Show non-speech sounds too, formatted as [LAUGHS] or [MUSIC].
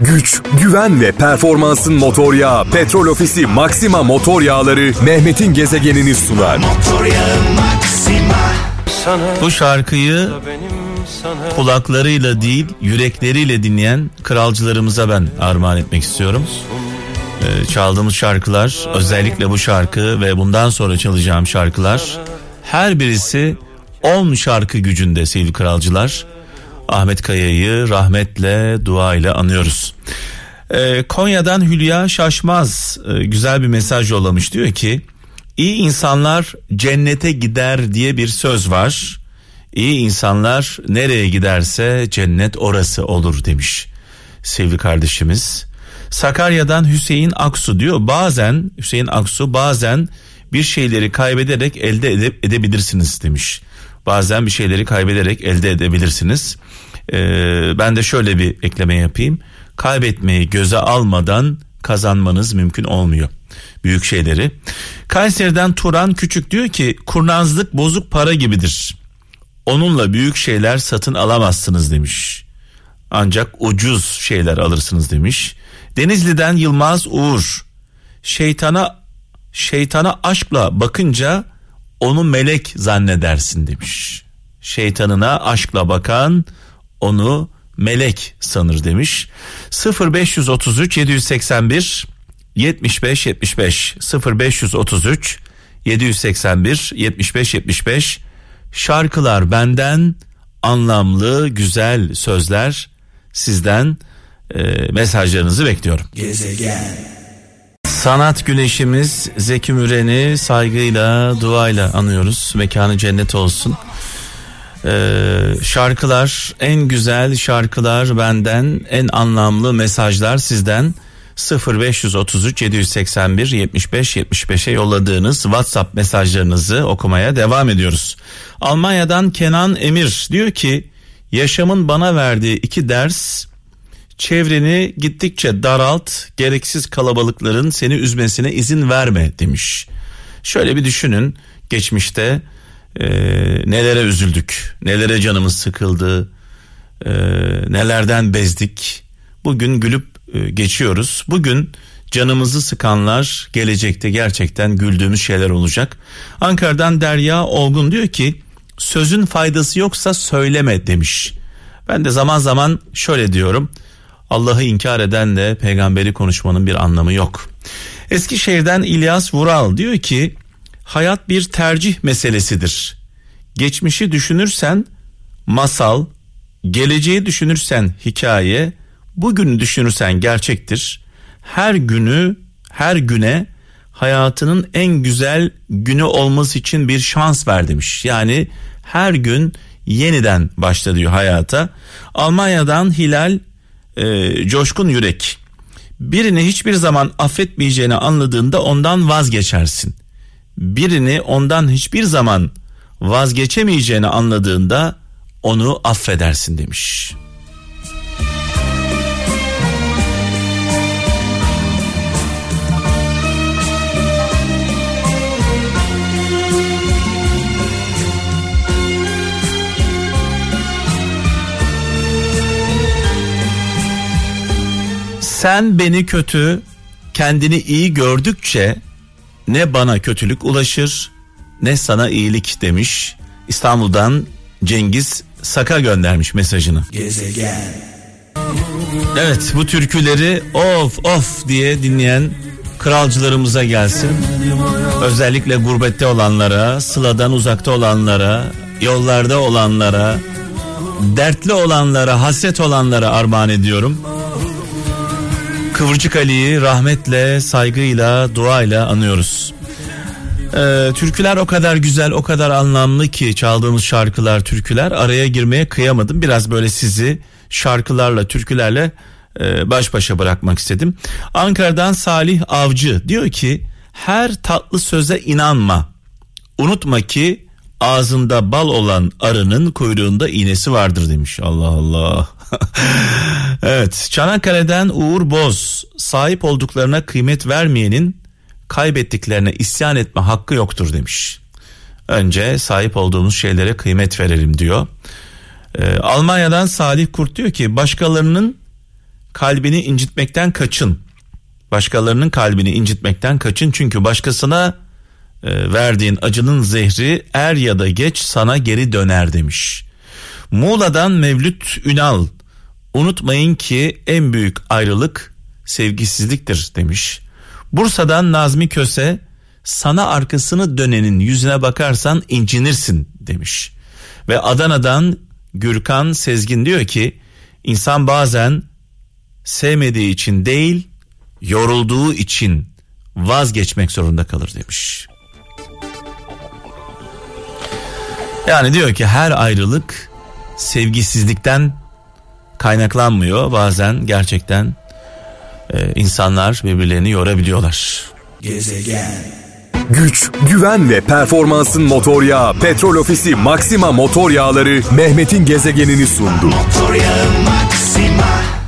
güç, güven ve performansın motor yağı Petrol Ofisi Maxima motor yağları Mehmet'in gezegenini sunar. Bu şarkıyı kulaklarıyla değil yürekleriyle dinleyen kralcılarımıza ben armağan etmek istiyorum. Ee, çaldığımız şarkılar özellikle bu şarkı ve bundan sonra çalacağım şarkılar her birisi 10 şarkı gücünde sevgili kralcılar. Ahmet Kaya'yı rahmetle dua ile anıyoruz. Ee, Konya'dan Hülya Şaşmaz e, güzel bir mesaj yollamış diyor ki iyi insanlar cennete gider diye bir söz var. İyi insanlar nereye giderse cennet orası olur demiş sevgili kardeşimiz. Sakarya'dan Hüseyin Aksu diyor bazen Hüseyin Aksu bazen bir şeyleri kaybederek elde ede, edebilirsiniz demiş. Bazen bir şeyleri kaybederek elde edebilirsiniz. Ee, ben de şöyle bir ekleme yapayım. Kaybetmeyi göze almadan kazanmanız mümkün olmuyor. Büyük şeyleri. Kayseri'den Turan Küçük diyor ki kurnazlık bozuk para gibidir. Onunla büyük şeyler satın alamazsınız demiş. Ancak ucuz şeyler alırsınız demiş. Denizli'den Yılmaz Uğur. Şeytana şeytana aşkla bakınca onu melek zannedersin demiş. Şeytanına aşkla bakan onu melek sanır demiş. 0533 781 75 75 0533 781 75 75 şarkılar benden anlamlı güzel sözler sizden e, mesajlarınızı bekliyorum. Gezegen. Sanat güneşimiz Zeki Müren'i saygıyla, duayla anıyoruz. Mekanı cennet olsun. Ee, şarkılar, en güzel şarkılar benden, en anlamlı mesajlar sizden. 0533 781 75 75'e yolladığınız WhatsApp mesajlarınızı okumaya devam ediyoruz. Almanya'dan Kenan Emir diyor ki yaşamın bana verdiği iki ders çevreni gittikçe daralt, gereksiz kalabalıkların seni üzmesine izin verme demiş. Şöyle bir düşünün geçmişte e, nelere üzüldük, nelere canımız sıkıldı, e, nelerden bezdik. Bugün gülüp e, geçiyoruz. Bugün canımızı sıkanlar gelecekte gerçekten güldüğümüz şeyler olacak. Ankara'dan Derya Olgun diyor ki sözün faydası yoksa söyleme demiş. Ben de zaman zaman şöyle diyorum. Allah'ı inkar edenle peygamberi konuşmanın bir anlamı yok. Eskişehir'den İlyas Vural diyor ki hayat bir tercih meselesidir. Geçmişi düşünürsen masal, geleceği düşünürsen hikaye, bugünü düşünürsen gerçektir. Her günü, her güne hayatının en güzel günü olması için bir şans ver demiş. Yani her gün yeniden başla diyor hayata. Almanya'dan Hilal e, coşkun yürek. Birini hiçbir zaman affetmeyeceğini anladığında ondan vazgeçersin. Birini ondan hiçbir zaman vazgeçemeyeceğini anladığında onu affedersin demiş. Sen beni kötü, kendini iyi gördükçe ne bana kötülük ulaşır ne sana iyilik demiş. İstanbul'dan Cengiz Saka göndermiş mesajını. Gezegen. Evet bu türküleri of of diye dinleyen kralcılarımıza gelsin. Özellikle gurbette olanlara, sıladan uzakta olanlara, yollarda olanlara, dertli olanlara, hasret olanlara armağan ediyorum. Kıvırcık Ali'yi rahmetle, saygıyla, duayla anıyoruz. Ee, türküler o kadar güzel, o kadar anlamlı ki çaldığımız şarkılar, türküler araya girmeye kıyamadım. Biraz böyle sizi şarkılarla, türkülerle e, baş başa bırakmak istedim. Ankara'dan Salih Avcı diyor ki her tatlı söze inanma. Unutma ki ağzında bal olan arının kuyruğunda iğnesi vardır demiş. Allah Allah. [LAUGHS] evet Çanakkale'den Uğur Boz sahip olduklarına kıymet vermeyenin kaybettiklerine isyan etme hakkı yoktur demiş. Önce sahip olduğumuz şeylere kıymet verelim diyor. Ee, Almanya'dan Salih Kurt diyor ki başkalarının kalbini incitmekten kaçın. Başkalarının kalbini incitmekten kaçın çünkü başkasına e, verdiğin acının zehri er ya da geç sana geri döner demiş. Muğla'dan Mevlüt Ünal unutmayın ki en büyük ayrılık sevgisizliktir demiş. Bursa'dan Nazmi Köse sana arkasını dönenin yüzüne bakarsan incinirsin demiş. Ve Adana'dan Gürkan Sezgin diyor ki insan bazen sevmediği için değil yorulduğu için vazgeçmek zorunda kalır demiş. Yani diyor ki her ayrılık sevgisizlikten kaynaklanmıyor. Bazen gerçekten e, insanlar birbirlerini yorabiliyorlar. Gezegen. Güç, güven ve performansın motor yağı Petrol Ofisi Maxima motor yağları Mehmet'in gezegenini sundu. Motor yağı Maxima.